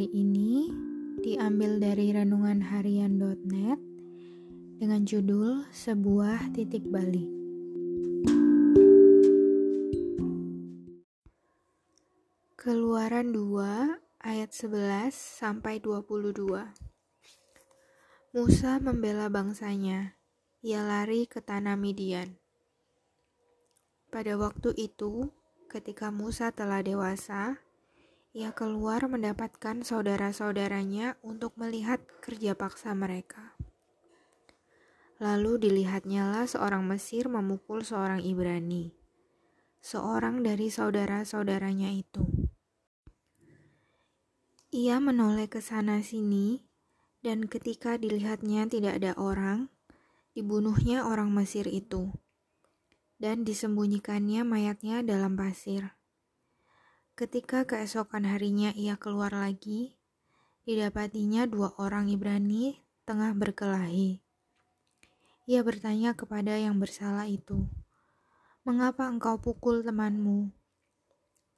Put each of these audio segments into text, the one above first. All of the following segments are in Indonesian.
hari ini diambil dari renungan harian.net dengan judul Sebuah Titik Balik. Keluaran 2 ayat 11 sampai 22. Musa membela bangsanya. Ia lari ke tanah Midian. Pada waktu itu, ketika Musa telah dewasa, ia keluar mendapatkan saudara-saudaranya untuk melihat kerja paksa mereka. Lalu dilihatnyalah seorang Mesir memukul seorang Ibrani, seorang dari saudara-saudaranya itu. Ia menoleh ke sana-sini, dan ketika dilihatnya tidak ada orang, dibunuhnya orang Mesir itu, dan disembunyikannya mayatnya dalam pasir. Ketika keesokan harinya ia keluar lagi, didapatinya dua orang Ibrani tengah berkelahi. Ia bertanya kepada yang bersalah itu, "Mengapa engkau pukul temanmu?"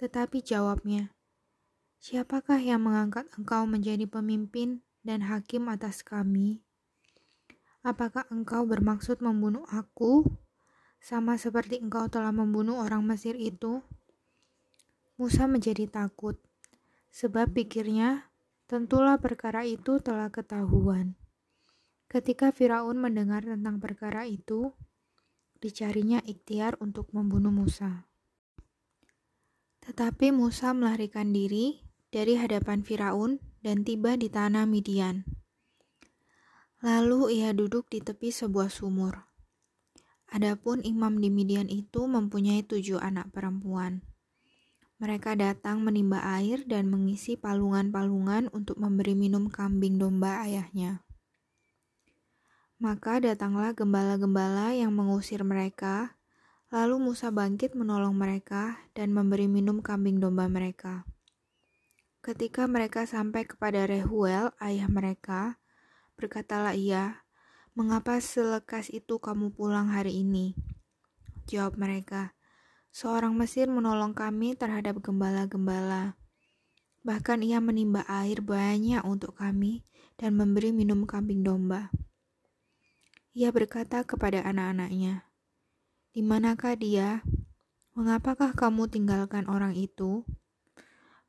Tetapi jawabnya, "Siapakah yang mengangkat engkau menjadi pemimpin dan hakim atas kami? Apakah engkau bermaksud membunuh aku, sama seperti engkau telah membunuh orang Mesir itu?" Musa menjadi takut, sebab pikirnya, tentulah perkara itu telah ketahuan. Ketika Firaun mendengar tentang perkara itu, dicarinya ikhtiar untuk membunuh Musa. Tetapi Musa melarikan diri dari hadapan Firaun dan tiba di tanah Midian. Lalu ia duduk di tepi sebuah sumur. Adapun imam di Midian itu mempunyai tujuh anak perempuan. Mereka datang menimba air dan mengisi palungan-palungan untuk memberi minum kambing domba ayahnya. Maka datanglah gembala-gembala yang mengusir mereka, lalu Musa bangkit menolong mereka dan memberi minum kambing domba mereka. Ketika mereka sampai kepada Rehuel, ayah mereka, berkatalah ia, "Mengapa selekas itu kamu pulang hari ini?" Jawab mereka, Seorang Mesir menolong kami terhadap gembala-gembala. Bahkan ia menimba air banyak untuk kami dan memberi minum kambing domba. Ia berkata kepada anak-anaknya, "Di manakah dia? Mengapakah kamu tinggalkan orang itu?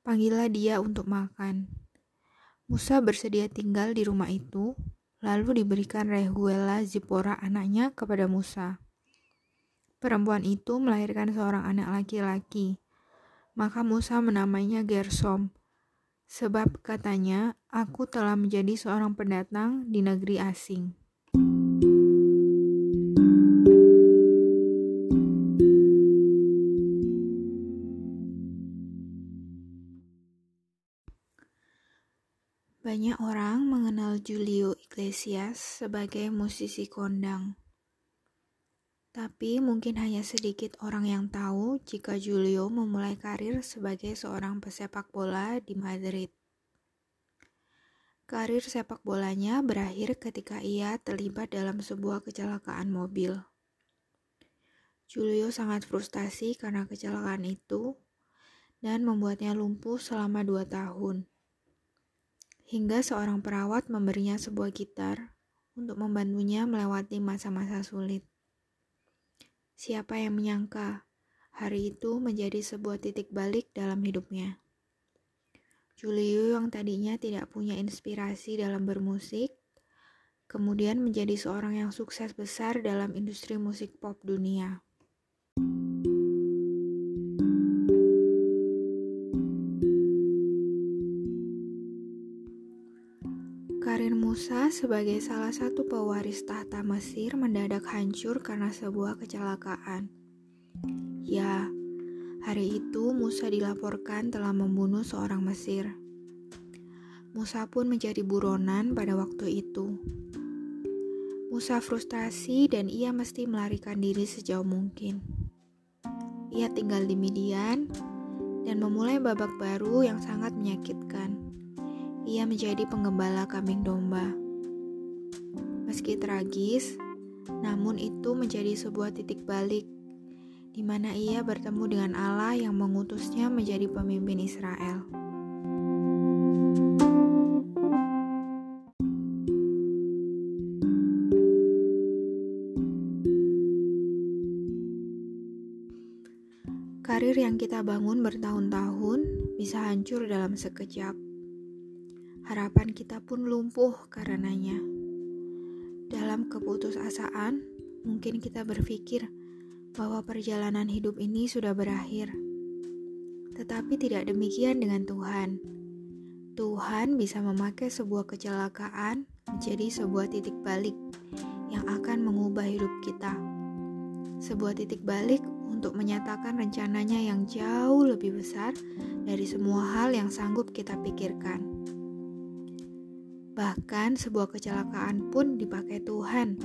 Panggillah dia untuk makan." Musa bersedia tinggal di rumah itu, lalu diberikan Rehuela Zipora anaknya kepada Musa. Perempuan itu melahirkan seorang anak laki-laki. Maka Musa menamainya Gersom, sebab katanya, "Aku telah menjadi seorang pendatang di negeri asing." Banyak orang mengenal Julio Iglesias sebagai musisi kondang. Tapi mungkin hanya sedikit orang yang tahu jika Julio memulai karir sebagai seorang pesepak bola di Madrid. Karir sepak bolanya berakhir ketika ia terlibat dalam sebuah kecelakaan mobil. Julio sangat frustasi karena kecelakaan itu dan membuatnya lumpuh selama dua tahun. Hingga seorang perawat memberinya sebuah gitar untuk membantunya melewati masa-masa sulit. Siapa yang menyangka hari itu menjadi sebuah titik balik dalam hidupnya. Julio yang tadinya tidak punya inspirasi dalam bermusik, kemudian menjadi seorang yang sukses besar dalam industri musik pop dunia. Karir Musa sebagai salah satu pewaris tahta Mesir mendadak hancur karena sebuah kecelakaan. Ya, hari itu Musa dilaporkan telah membunuh seorang Mesir. Musa pun menjadi buronan pada waktu itu. Musa frustasi dan ia mesti melarikan diri sejauh mungkin. Ia tinggal di Midian dan memulai babak baru yang sangat menyakitkan ia menjadi penggembala kambing domba. Meski tragis, namun itu menjadi sebuah titik balik di mana ia bertemu dengan Allah yang mengutusnya menjadi pemimpin Israel. Karir yang kita bangun bertahun-tahun bisa hancur dalam sekejap. Harapan kita pun lumpuh karenanya. Dalam keputusasaan, mungkin kita berpikir bahwa perjalanan hidup ini sudah berakhir. Tetapi tidak demikian dengan Tuhan. Tuhan bisa memakai sebuah kecelakaan menjadi sebuah titik balik yang akan mengubah hidup kita. Sebuah titik balik untuk menyatakan rencananya yang jauh lebih besar dari semua hal yang sanggup kita pikirkan. Bahkan sebuah kecelakaan pun dipakai Tuhan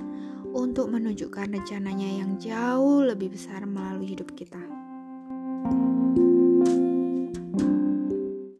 untuk menunjukkan rencananya yang jauh lebih besar melalui hidup kita.